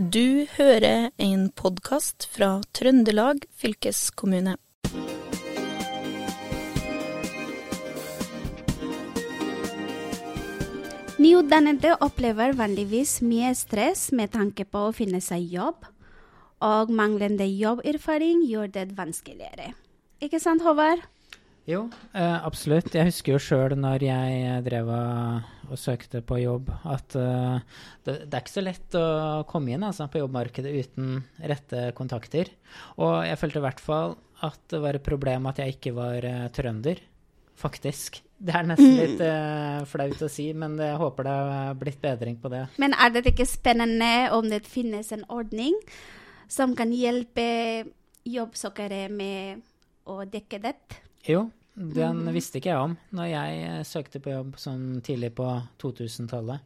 Du hører en podkast fra Trøndelag fylkeskommune. Nyutdannede opplever vanligvis mye stress med tanke på å finne seg jobb, og manglende jobberfaring gjør det vanskeligere. Ikke sant, Håvard? Jo, eh, absolutt. Jeg husker jo sjøl når jeg drev og søkte på jobb, at uh, det, det, er ikke så lett å komme inn altså, på jobbmarkedet uten rette kontakter. Og jeg følte i hvert fall at det var et problem at jeg ikke var uh, trønder, faktisk. Det er nesten litt uh, flaut å si, men jeg håper det har blitt bedring på det. Men er det ikke spennende om det finnes en ordning som kan hjelpe jobbsøkere med å dekke det? Jo, den mm. visste ikke jeg om når jeg uh, søkte på jobb sånn tidlig på 2000-tallet.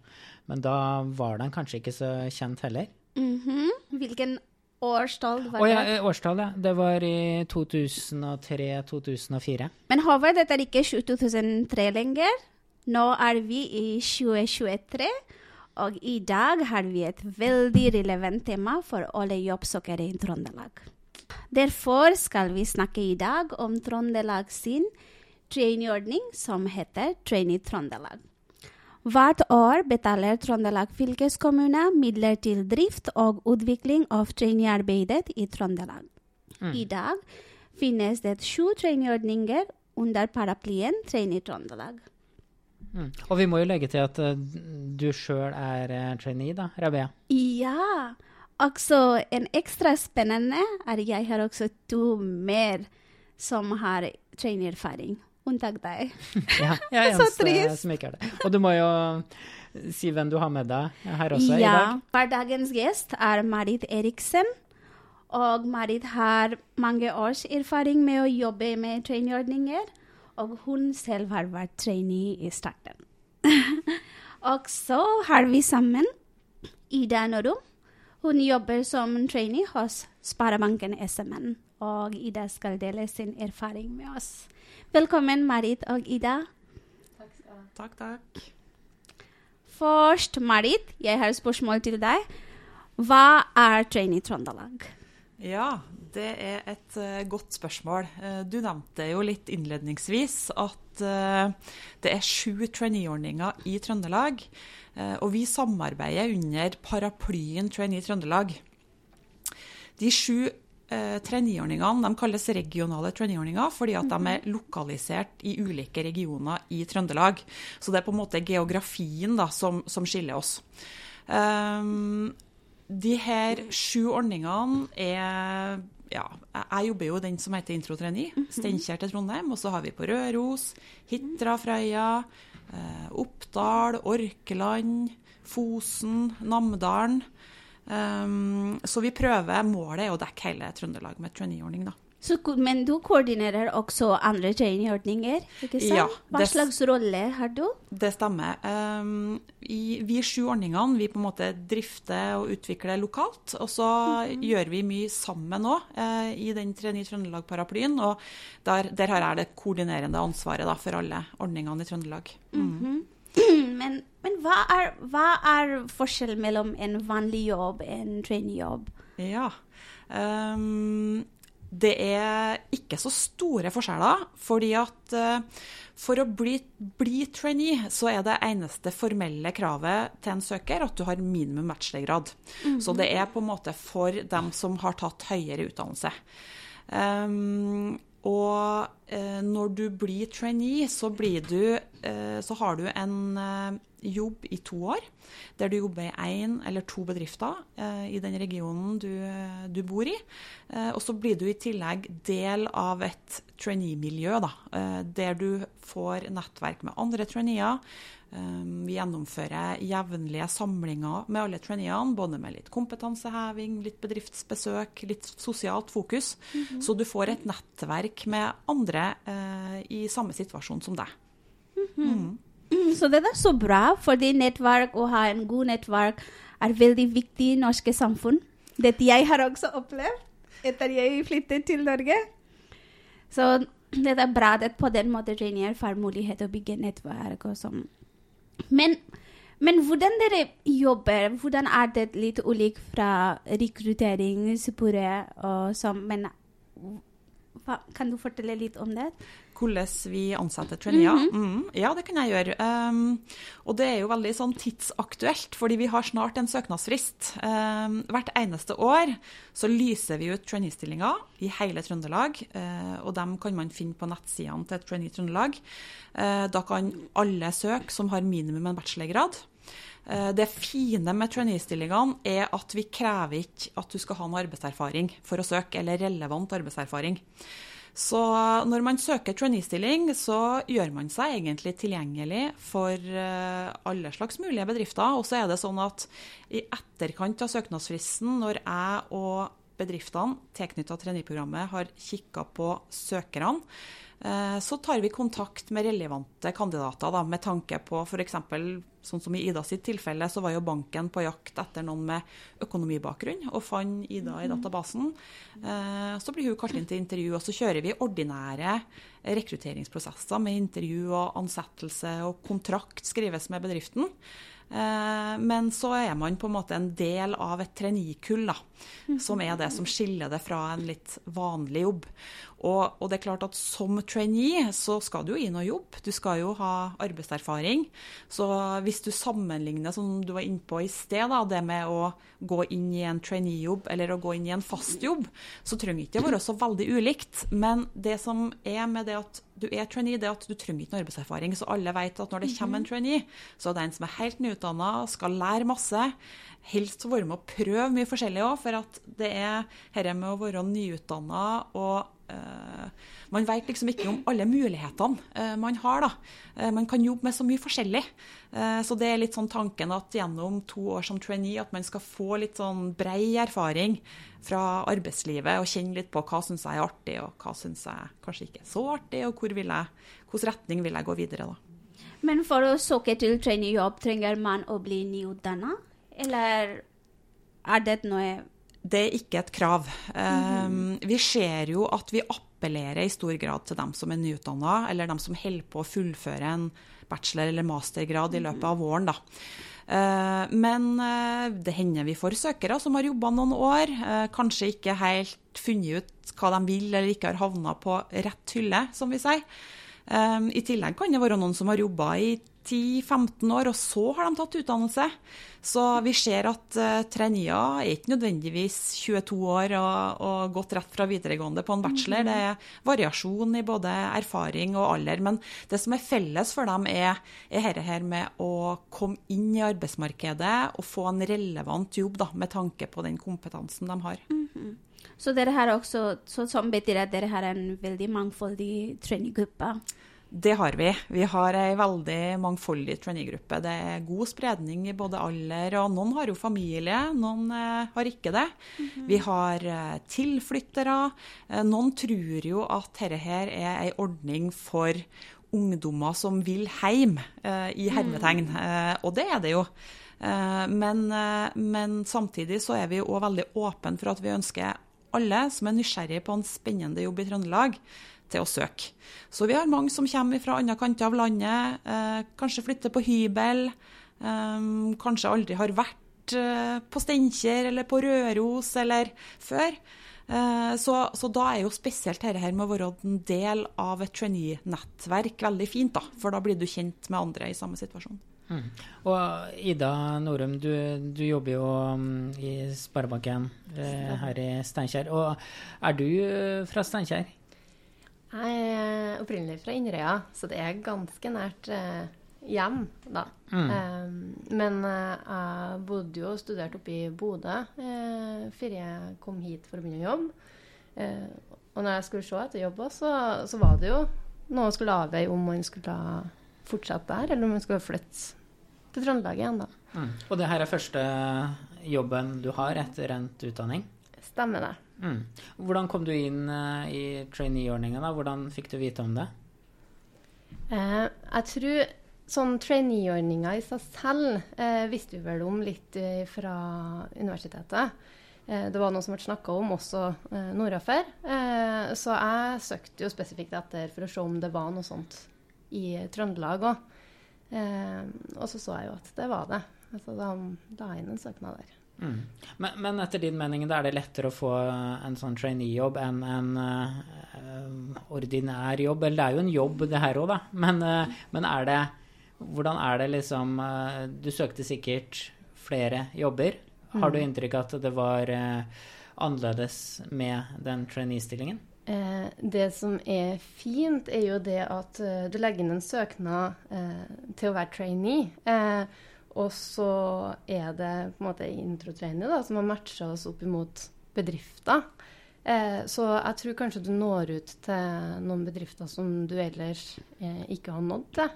Men da var den kanskje ikke så kjent heller. Mm -hmm. Hvilken årstall var det? Oh, ja, årstall, ja. Det var i 2003-2004. Men Håvard, dette er ikke 2003 lenger. Nå er vi i 2023. Og i dag har vi et veldig relevant tema for alle jobbsøkere i Trøndelag. Derfor skal vi snakke i dag om Trøndelag sin traineeordning som heter Trainee Trøndelag. Hvert år betaler Trøndelag fylkeskommune midler til drift og utvikling av traineearbeidet i Trøndelag. Mm. I dag finnes det sju traineeordninger under paraplyen Trainee Trøndelag. Mm. Og vi må jo legge til at uh, du sjøl er uh, trainee, da, Rabea? Ja. Også en ekstra spennende er at jeg har også to mer som har traineerfaring unntak deg. ja, jeg er eneste som ikke er det. Og du må jo si hvem du har med deg her også ja, i dag. Ja, dagens gjest er Marit Eriksen. Og Marit har mange års erfaring med å jobbe med traineeordninger. Og hun selv har vært trainee i starten. og så har vi sammen Ida Norum. Hun jobber som trainee hos Sparebanken SMN. Og Ida skal dele sin erfaring med oss. Velkommen, Marit og Ida. Takk, skal du Takk, takk. Først, Marit, jeg har spørsmål til deg. Hva er Trainee Trøndelag? Ja, det er et uh, godt spørsmål. Uh, du nevnte jo litt innledningsvis at uh, det er sju traineeordninger i Trøndelag. og vi samarbeider under paraplyen Trainee Trøndelag. De sju eh, traineeordningene kalles regionale traineeordninger fordi at de er mhm. lokalisert i ulike regioner i Trøndelag. Så det er på en måte geografien da, som, som skiller oss. Um, de her sju ordningene er ja, jeg jobber jo den som heter Intro 39. Steinkjer til Trondheim. Og så har vi på Røros, Hitra, Frøya, eh, Oppdal, Orkeland, Fosen, Namdalen. Um, så vi prøver Målet er å dekke hele Trøndelag med traineeordning, da. Så, men du koordinerer også andre traineeordninger? ikke sant? Ja, Hva slags rolle har du? Det stemmer. Um, i, vi sju ordningene vi på en måte drifter og utvikler lokalt. Og så mm -hmm. gjør vi mye sammen òg uh, i den Trainee Trøndelag-paraplyen. Og der, der, har jeg det koordinerende ansvaret da, for alle ordningene i Trøndelag. Mm. Mm -hmm. Men, men hva, er, hva, er, forskjellen mellom en vanlig jobb og en traineejobb? Ja, um, det er ikke så store forskjeller. fordi at uh, for å bli, bli, trainee, så er det eneste formelle kravet til en søker at du har minimum bachelorgrad. Mm -hmm. Så det er på en måte for dem som har tatt høyere utdannelse. Um, og eh, når du blir trainee, så, blir du, eh, så har du en eh, jobb i to år. Der du jobber i én eller to bedrifter eh, i den regionen du, du bor i. Eh, og så blir du i tillegg del av et trainee-miljø, eh, der du får nettverk med andre traineer. Ehm, vi gjennomfører jevnlige samlinger med alle traineene, både med litt kompetanseheving, litt bedriftsbesøk, litt sosialt fokus. Mm -hmm. Så du får et nettverk med andre eh, i samme situasjon som deg. Mm -hmm. mm. Så det er så bra, fordi nettverk, å ha en god nettverk er veldig viktig i norske samfunn. Dette jeg har også opplevd etter jeg flyttet til Norge. Så det er bra at på den måten traineer får mulighet til å bygge nettverk og sånn. Men, Men hvordan dere jobber, hvordan er det litt ulikt fra rekrutteringssporet og sånn, hva, kan du fortelle litt om det? Hvordan vi ansetter traineer? Mm -hmm. mm, ja, det kan jeg gjøre. Um, og det er jo veldig sånn tidsaktuelt, fordi vi har snart en søknadsfrist. Um, hvert eneste år så lyser vi ut traineestillinger i hele Trøndelag, uh, og dem kan man finne på nettsidene til Trainee Trøndelag. Uh, da kan alle søke som har minimum en bachelorgrad. Uh, det fine med trainee-stillingene er at vi krever ikke at du skal ha noe arbeidserfaring for å søke, eller relevant arbeidserfaring. Så når man søker trainee-stilling, så gjør man seg egentlig tilgjengelig for eh, alle slags mulige bedrifter. Og så er det sånn at i etterkant av søknadsfristen, når jeg og bedriftene tilknytta traineeprogrammet har kikka på søkerne, Eh, så tar vi kontakt med relevante kandidater da, med tanke på f.eks. sånn som i Ida sitt tilfelle, så var jo banken på jakt etter noen med økonomibakgrunn og fant Ida i databasen. Eh, så blir hun kalt inn til intervju, og så kjører vi ordinære rekrutteringsprosesser med intervju og ansettelse og kontrakt skrives med bedriften. Eh, men så er man på en måte en del av et trainee-kull, som er det som skiller det fra en litt vanlig jobb. Og, og, det er klart at som trainee så skal du jo inn og jobbe, du skal jo ha arbeidserfaring. Så hvis du sammenligner, som du var inne på i sted, da, det med å gå inn i en trainee-jobb eller å gå inn i en fast jobb, så trenger ikke det være så veldig ulikt. Men det som er med det at du er trainee, det er at du trenger ikke noe arbeidserfaring. Så alle vet at når det kommer en trainee, så er det en som er helt nyutdanna, skal lære masse. Helst være med å prøve mye forskjellig òg, for at det er dette med å være nyutdanna og Uh, man vet liksom ikke om alle mulighetene uh, man har. da. Uh, man kan jobbe med så mye forskjellig. så det er litt sånn tanken at gjennom to år som trainee at man skal få litt sånn brei erfaring fra arbeidslivet og kjenne litt på hva syns jeg er artig, og hva syns jeg kanskje ikke er så artig, og hvor vil jeg, hvilken retning vil jeg gå videre da. Men for å søke til traineejobb, trenger man å bli nyutdanna, eller er det noe det er ikke et krav. Um, vi ser jo at vi appellerer i stor grad til dem som er nyutdanna, eller dem som holder på å fullføre en bachelor- eller mastergrad i løpet av våren. Da. Uh, men uh, det hender vi får søkere som har jobba noen år, uh, kanskje ikke helt funnet ut hva de vil, eller ikke har havna på rett hylle, som vi sier. Um, I tillegg kan det være noen som har jobba i 10-15 år, og så har de tatt utdannelse. Så vi ser at uh, traineer er ikke nødvendigvis 22 år og, og, gått rett fra videregående på en bachelor. Det er variasjon i både erfaring og alder. Men det som er felles for dem, er, er dette her med å komme inn i arbeidsmarkedet og få en relevant jobb da, med tanke på den kompetansen de har. Mm -hmm. Så dere har også, så som betyr at dere har en veldig mangfoldig traineegruppe? Det har vi. Vi har ei veldig mangfoldig trainee-gruppe. Det er god spredning i både alder, og noen har jo familie, noen eh, har ikke det. Mm -hmm. Vi har eh, tilflyttere. Eh, noen tror jo at dette her er ei ordning for ungdommer som vil eh, i hermetegn. Mm. Og det er det jo. Men, men, samtidig så er vi òg veldig åpne for at vi ønsker alle som er nysgjerrige på en spennende jobb i Trøndelag, til å søke. Så vi har mange som kommer fra andre kanter av landet, eh, kanskje flytter på hybel, eh, kanskje aldri har vært eh, på Steinkjer eller på Røros eller før. Så, så, da er jo spesielt dette her med å være en del av et trainee-nettverk veldig fint, da. For da blir du kjent med andre i samme situasjon. Mm. Og Ida Norum, du, du jobber jo um, i Sparebanken eh, her i Steinkjer. Og er du fra Steinkjer? Jeg er opprinnelig fra Inderøya, så det er ganske nært eh, hjem, da. Mm. Um, men uh, jeg bodde jo og studerte oppe i Bodø uh, før jeg kom hit for å begynne å jobbe. Uh, og når jeg skulle se etter jobb, så, så var det jo noe å skulle avveie om man skulle fortsette der, eller om man skulle flytte til Trøndelag igjen, da. Mm. Og det her er første jobben du har etter endt utdanning? Stemmer det. Mm. Hvordan kom du inn uh, i trainee-ordninga? Hvordan fikk du vite om det? Uh, jeg tror sånn trainee-ordninga i seg selv uh, visste vi vel om litt fra universitetet. det var noe som ble snakka om også uh, nordafor. så jeg søkte jo spesifikt etter for å se om det var noe sånt i Trøndelag òg. Eh, og så så jeg jo at det var det. Altså, da la jeg inn en søknad der. Mm. Men, men, etter din mening da er det lettere å få en sånn trainee-jobb enn en uh, ordinær jobb? Eller det er jo en jobb, det her òg, da. Men, uh, men, er det Hvordan er det liksom uh, Du søkte sikkert flere jobber. Har du mm. inntrykk av at det var annerledes med den trainee-stillingen? Eh, det som er fint, er jo det at du legger inn en søknad til å være trainee. Eh, og så er det på en måte introtrainee da, som har matcha oss opp imot bedrifter. Eh, så jeg tror kanskje du når ut til noen bedrifter som du ellers eh, ikke har nådd til.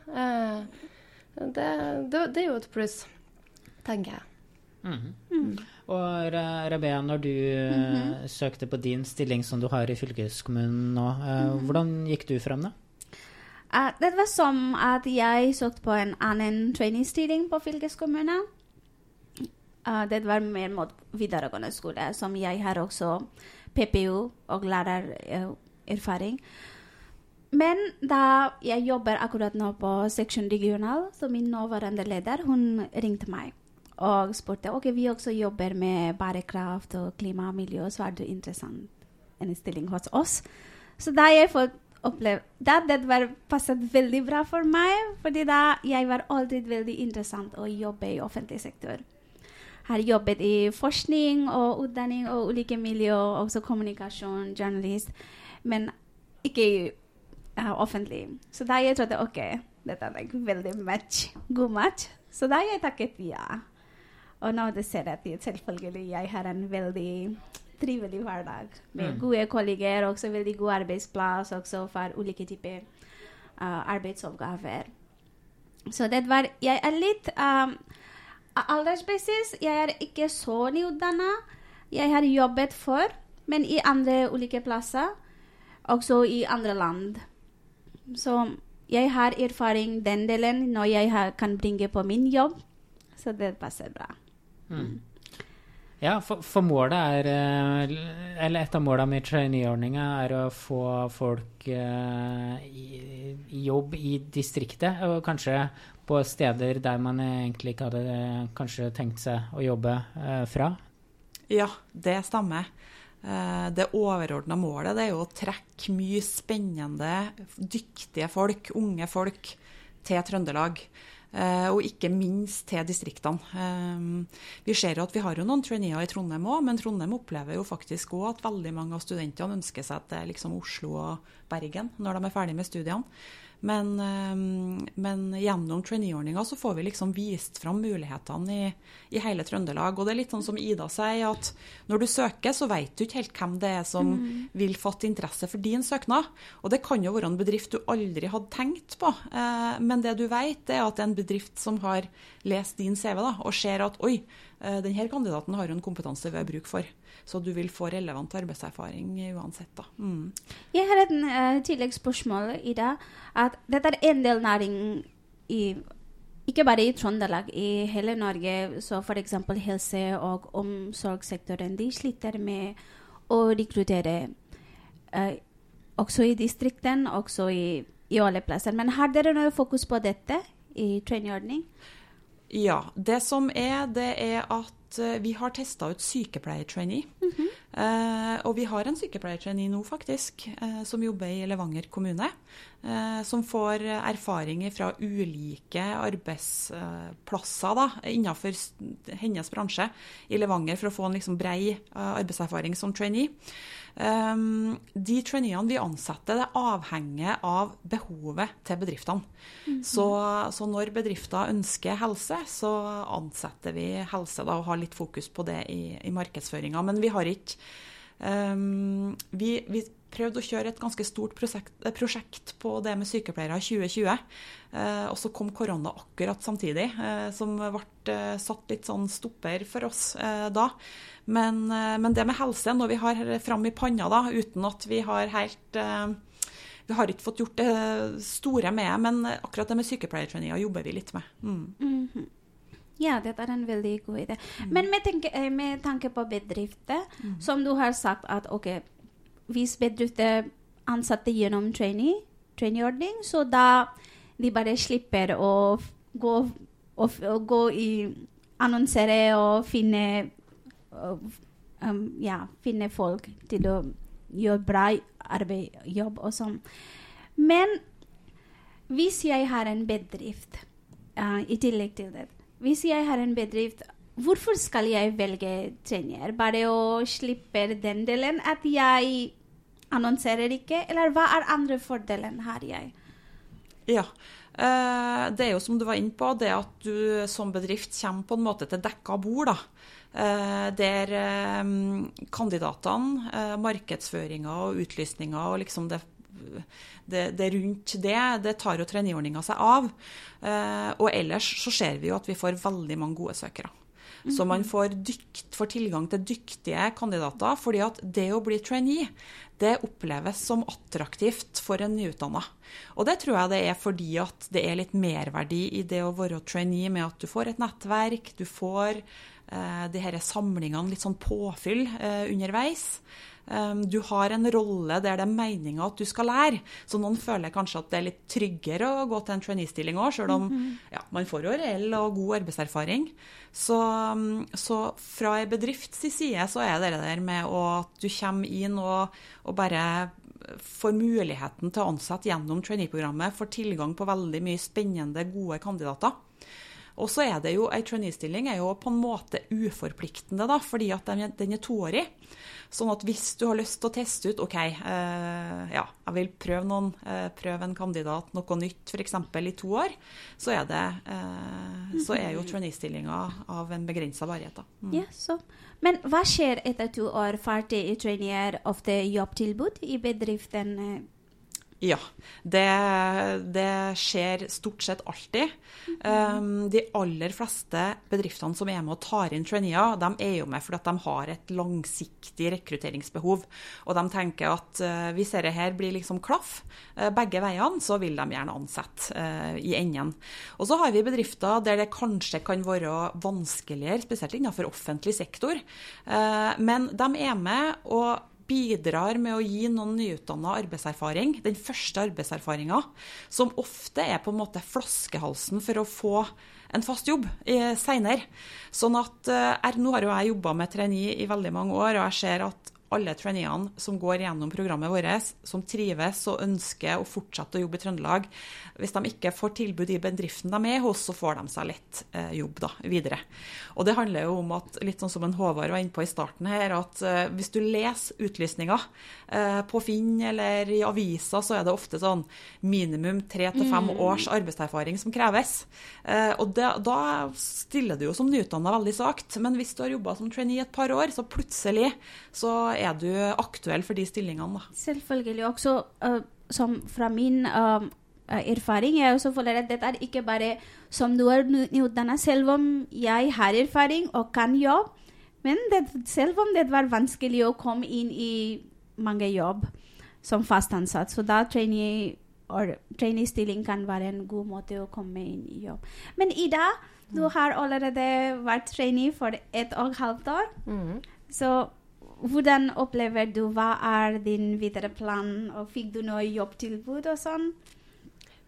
Det, det, det, er jo et pluss, tenker jeg. Mm. Mm. Og Rabea, når du mm -hmm. søkte på din stilling som du har i fylkeskommunen nå, -hmm. hvordan gikk du frem da? Uh, det var som at jeg søkte på en annen trainingsstilling på fylkeskommunen. Uh, det var mer mot videregående skole, som jeg har også PPU og lærererfaring. Men da jeg jobber akkurat nå på seksjon regional, så min nåværende leder hun ringte meg og spurte ok, vi også jobber med bærekraft og klima og miljø, så er det interessant en stilling hos oss. Så da jeg fått oppleve det. Det var passet veldig bra for meg, fordi da jeg var alltid veldig interessant å jobbe i offentlig sektor. Har jobbet i forskning og utdanning og ulike miljø, også kommunikasjon, journalist, men ikke uh, offentlig. Så da jeg trodde OK, dette er like, veldig match, god match. Så da jeg takket ja. Og nå ser jeg at selvfølgelig jeg har en veldig trivelig hverdag med mm. gode kolleger, også veldig god arbeidsplass også for ulike typer uh, arbeidsoppgaver. Så det var Jeg er litt um, Aldersbasis jeg er ikke så nyutdanna. Jeg har jobbet før, men i andre ulike plasser. Også i andre land. Så jeg har erfaring den delen når jeg har, kan bringe på min jobb. Så det passer bra. Mm. Ja, for, for, målet er eh, Eller et av målene med traineeordninga er å få folk eh, i, jobb i distriktet, og kanskje på steder der man egentlig ikke hadde eh, kanskje tenkt seg å jobbe eh, fra? Ja, det stemmer. Uh, det overordna målet det er jo å trekke mye spennende, dyktige folk, unge folk, til Trøndelag. Eh, og ikke minst til distriktene. Eh, vi ser jo at vi har jo noen traineer i Trondheim òg, men Trondheim opplever jo faktisk òg at veldig mange av studentene ønsker seg til liksom Oslo og Bergen når de er ferdig med studiene. Men, ehm, men gjennom traineeordninga så får vi liksom vist fram mulighetene i, i, hele Trøndelag. Og det er litt sånn som Ida sier, at når du søker, så vet du ikke helt hvem det er som mm. vil fatte interesse for din søknad. Og det kan jo være en bedrift du aldri hadde tenkt på. Eh, men det du vet, er at det er en bedrift som har lest din CV da, og ser at oi, eh, denne kandidaten har jo en kompetanse vi har bruk for. Så du vil få relevant arbeidserfaring uansett. Da. Mm. Jeg har et uh, tilleggsspørsmål dag. At dette er en del næring i ikke bare i Trøndelag, i hele Norge. Så f.eks. helse- og omsorgssektoren de sliter med å rekruttere. Uh, også i distriktene, også i, i alle plasser. Men har dere noe fokus på dette i traineeordning? Ja. Det som er, det er at Eh, vi har testa ut sykepleiertrainee. Mm -hmm. eh, og vi har en sykepleiertrainee nå, faktisk, eh, som jobber i Levanger kommune. Eh, som får erfaringer fra ulike arbeidsplasser da, innenfor hennes bransje i Levanger, for å få en liksom brei eh, arbeidserfaring som trainee. Um, de traineene vi ansetter, det avhenger av behovet til bedriftene. Mm -hmm. så, så, når bedrifter ønsker helse, så ansetter vi helse da, og har litt fokus på det i, i markedsføringa. Men vi har ikke um, vi, vi, prøvde å kjøre et ganske stort prosjekt, prosjekt på det med sykepleiere i 2020. Eh, og så kom korona akkurat samtidig, eh, som ble uh, satt litt sånn stopper for oss da. Men, eh, men, det med helse, når vi har fram i panna, da, uten at vi har helt eh, Vi har ikke fått gjort det store med, men akkurat det med sykepleiertraininger jobber vi litt med. Mm. Mm -hmm. Ja, det er en veldig god idé. Mm. Men med tanke, eh, med tanke, på bedrifter, mm. som du har sagt at ok, hvis bedrifter ansatte gjennom trainee, traineeordning, så da de bare slipper å gå, og, og gå i annonsere og finne um, Ja, finne folk til å gjøre bra arbeid, jobb og sånn. Men hvis jeg har en bedrift uh, i tillegg til det Hvis jeg har en bedrift, hvorfor skal jeg velge trener? Bare å slippe den delen at jeg annonserer ikke? Eller hva er andre fordelen har jeg? Ja, eh, det er jo som du var inne på, det at du som bedrift kommer på en måte til dekka bord. da. Eh, der eh, kandidatene, markedsføringa og utlysninga og liksom det, det, det, rundt det, det tar jo traineeordninga seg av. Og ellers så ser vi jo at vi får veldig mange gode søkere. Så man får, dykt, får, tilgang til dyktige kandidater. fordi at det å bli trainee, det oppleves som attraktivt for en nyutdanna. Og det tror jeg det er fordi at det er litt merverdi i det å være trainee med at du får et nettverk, du får eh, de disse samlingene, litt sånn påfyll eh, underveis. Um, du har en rolle der det er meninga at du skal lære. Så noen føler kanskje at det er litt tryggere å gå til en trainee-stilling òg, sjøl om -hmm. ja, man får jo reell og god arbeidserfaring. Så, um, så fra en bedrifts side så er det det der med at du kommer inn og, og bare får muligheten til å ansette gjennom trainee-programmet, får tilgang på veldig mye spennende, gode kandidater. Og så er det jo, Ei trainee-stilling er jo på en måte uforpliktende, da, fordi at den, den er toårig. Sånn at hvis du har lyst til å teste ut OK, eh, ja, jeg vil prøve, noen, eh, prøve en kandidat noe nytt f.eks. i to år, så er, det, eh, så er jo trainee-stillinga av en begrensa varighet. Mm. Ja, så. Men hva skjer etter to år ferdig i trainee? Ofte jobbtilbud i bedriften? Ja, det, det, skjer stort sett alltid. Um, de aller fleste bedriftene som er med og tar inn traineer, de er jo med fordi de har et langsiktig rekrutteringsbehov. Og de tenker at uh, hvis dette her blir liksom klaff uh, begge veiene, så vil de gjerne ansette uh, i enden. Og så har vi bedrifter der det kanskje kan være vanskeligere, spesielt innenfor offentlig sektor. men de er med og bidrar med å gi noen nyutdanna arbeidserfaring, den første arbeidserfaringa, som ofte er på en måte flaskehalsen for å få en fast jobb eh, seinere. Sånn at eh, Nå har jo jeg jobba med trainee i veldig mange år, og jeg ser at alle traineene som går gjennom programmet vårt, som trives og ønsker å fortsette å jobbe i Trøndelag, hvis de ikke får tilbud i bedriften de er hos, så får de seg lett eh, jobb da, videre. Og det handler jo om at, litt sånn som en Håvard var inne på i starten her, at eh, hvis du leser utlysninger eh, på Finn eller i aviser, så er det ofte sånn minimum tre til fem mm. års arbeidserfaring som kreves. Eh, og det, da stiller du jo som nyutdanna veldig svakt. Men hvis du har jobba som trainee et par år, så plutselig så er du aktuell for de stillingene. Da. Selvfølgelig. Også uh, som fra min uh, erfaring jeg også føler at dette er ikke bare som du er nyutdannet, selv om jeg har erfaring og kan jobbe. Men det, selv om det var vanskelig å komme inn i mange jobb som fast ansatt, så da trainee trainee-stilling kan være en god måte å komme inn i jobb. Men Ida, du mm. har allerede vært trainee for ett og et halvt år. Mm. Så hvordan opplever du Hva er din videre plan? Og fikk du noe jobbtilbud og sånn?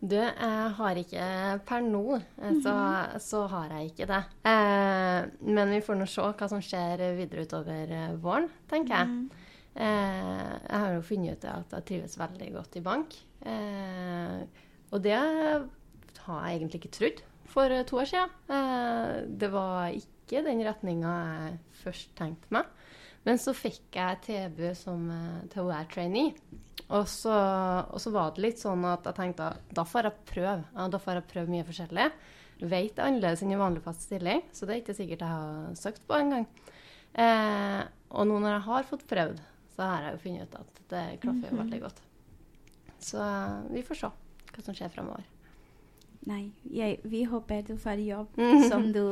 Du, jeg har ikke per nå, så, så, -hmm. så har jeg ikke det. Eh, men vi får nå se hva som skjer videre utover eh, våren, tenker jeg. Mm. Eh, jeg har jo funnet ut at jeg trives veldig godt i bank. Eh, og det har jeg egentlig ikke trodd for to år siden. Eh, det var ikke den retninga jeg først tenkte meg. Men så fikk jeg tilbud som, eh, til å være trainee. Og så, og så, var det litt sånn at jeg tenkte da får jeg prøve. Ja, da får jeg prøve mye forskjellig. Vet det annerledes enn i vanlig fast stilling, så det er ikke sikkert jeg har søkt på engang. Eh, og nå når jeg har fått prøvd, så har jeg jo funnet ut at det klaffer jo veldig godt. Så eh, vi får se hva som skjer fremover. Nei, jeg, vi håper du får jobb som du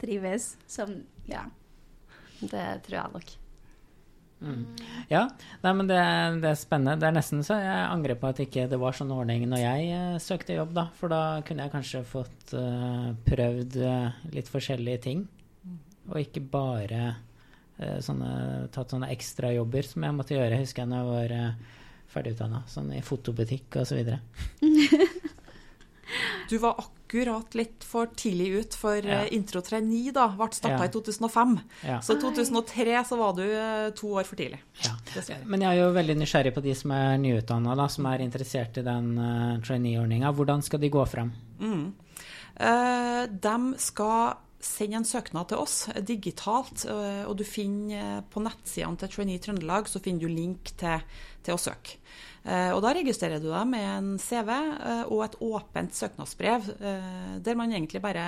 trives som Ja. Det tror jeg nok. Ja, nei, men det, det, er spennende. Det er nesten så jeg angrer på at ikke det var sånn ordning når jeg uh, søkte jobb, da. For da kunne jeg kanskje fått uh, prøvd uh, litt forskjellige ting. Og ikke bare sånne, tatt sånne ekstrajobber som jeg måtte gjøre, husker jeg, da jeg var uh, ferdigutdanna. Sånn i fotobutikk og Så videre. du var akkurat litt for tidlig ut, for Ja. eh, Intro 39 da, ble starta Ja. i 2005. Ja. Så i 2003 så var du eh, to år for tidlig. Ja. Dessverre. Men jeg er jo veldig nysgjerrig på de som er nyutdanna, som er interessert i den uh, trainee-ordninga. Hvordan skal de gå frem? Mm. Uh, de skal sende en søknad til oss eh, digitalt, eh, og du finner eh, på nettsidene til Trainee Trøndelag så finner du link til, til å søke. Og Da registrerer du deg med en CV og et åpent søknadsbrev, der man egentlig bare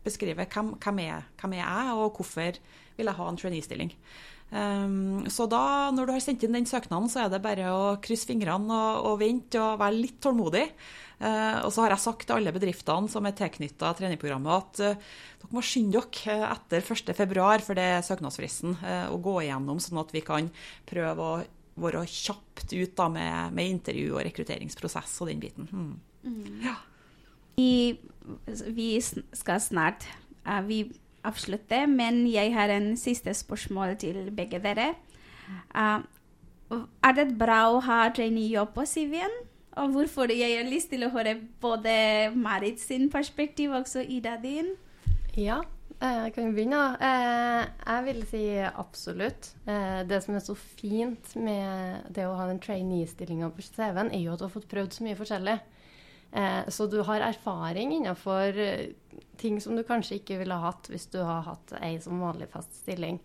beskriver hvem, hvem, er, hvem er jeg, og hvorfor vil jeg ha en trainee-stilling. Um, så da, når du har sendt inn den søknaden, så er det bare å krysse fingrene og, og vente og være litt tålmodig. Uh, og så har jeg sagt til alle bedriftene som er tilknytta treningsprogrammet, at uh, dere må skynde dere eh, etter 1.2, for det er søknadsfristen, uh, å gå igjennom, sånn at vi kan prøve å være kjapt ut da, med, med intervju og rekrutteringsprosess og den biten. Mm. Ja. Vi, vi skal snart vi avslutte, men jeg har en siste spørsmål til begge dere. Uh, er det bra å ha traineejobb på CV-en? Og hvorfor? Jeg har lyst til å høre både Marit sin perspektiv og også Ida din. Ja, eh, jeg kan begynne. Eh, Jeg vil si absolutt. Eh, Det som er så fint med det å ha den trainee-stillinga på CV-en, er jo at du har fått prøvd så mye forskjellig. Eh, Så du har erfaring innenfor eh, ting som du kanskje ikke ville hatt hvis du har hatt ei som vanlig fast stilling.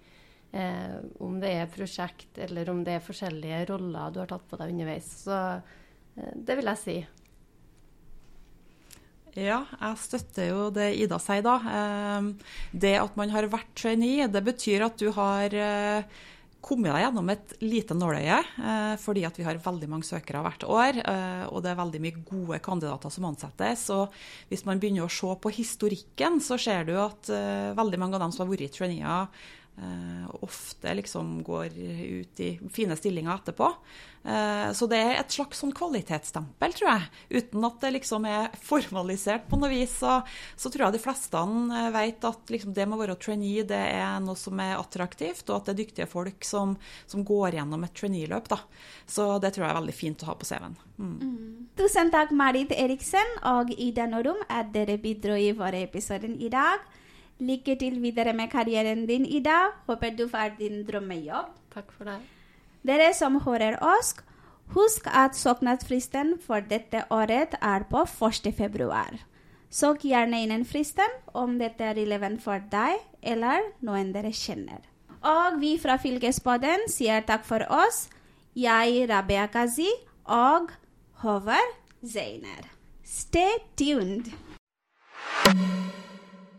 Eh, Om det er prosjekt, eller om det er forskjellige roller du har tatt på deg underveis. Så det vil jeg si. Ja, jeg støtter jo det Ida sier da. Det at man har vært trainee, det betyr at du har kommet deg gjennom et lite nåløye, eh, fordi at vi har veldig mange søkere hvert år, eh, og det er veldig mye gode kandidater som ansettes. Og hvis man begynner å se på historikken, så ser du at eh, veldig mange av dem som har vært traineer, eh, ofte liksom går ut i fine stillinger etterpå. Eh, Så det er et slags sånn kvalitetsstempel, tror jeg. Uten at det liksom er formalisert på noe vis, så, så tror jeg de fleste eh, vet at liksom det med å være trainee det er noe som er attraktivt, og at det er dyktige folk som, som går gjennom et trainee-løp. Så det tror jeg er veldig fint å ha på CV-en. Mm. Tusen takk, Marit Eriksen og Ida Norum, at dere bidro i vår episode i dag. Lykke til videre med karrieren din, Ida. Håper du får din drømmejobb. Takk for det. Dere som hører oss, husk at søknadsfristen for dette året er på 1. februar. Søk gjerne innen fristen om dette er relevant for deg eller noen dere kjenner. Og vi fra Fylkesboden sier takk for oss. Jeg, Rabea Kazi, og Håvard Zeiner. Stay tuned!